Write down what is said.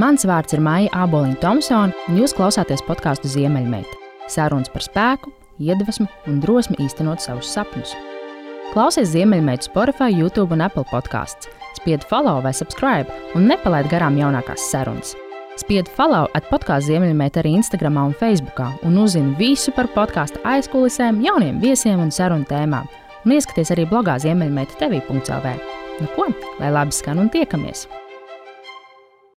Mans vārds ir Maija Aboliņa Thompsone, un jūs klausāties podkāstu Ziemeļmeita. Sarunas par spēku, iedvesmu un drosmi īstenot savus sapņus. Klausies Ziemeļmeitu Spotify, YouTube un Apple podkāsts. Spied follow vai subscribe un nepalaid garām jaunākās sarunas. Spied follow at podkāstu Ziemeļmeita arī Instagram un Facebook, un uzzini visu par podkāstu aizkulisēm, jauniem viesiem un sarunu tēmām. Un ieskaties arī blogā Ziemeļmeita TV.CLV. Nu ko, lai labi skan un tiekamies!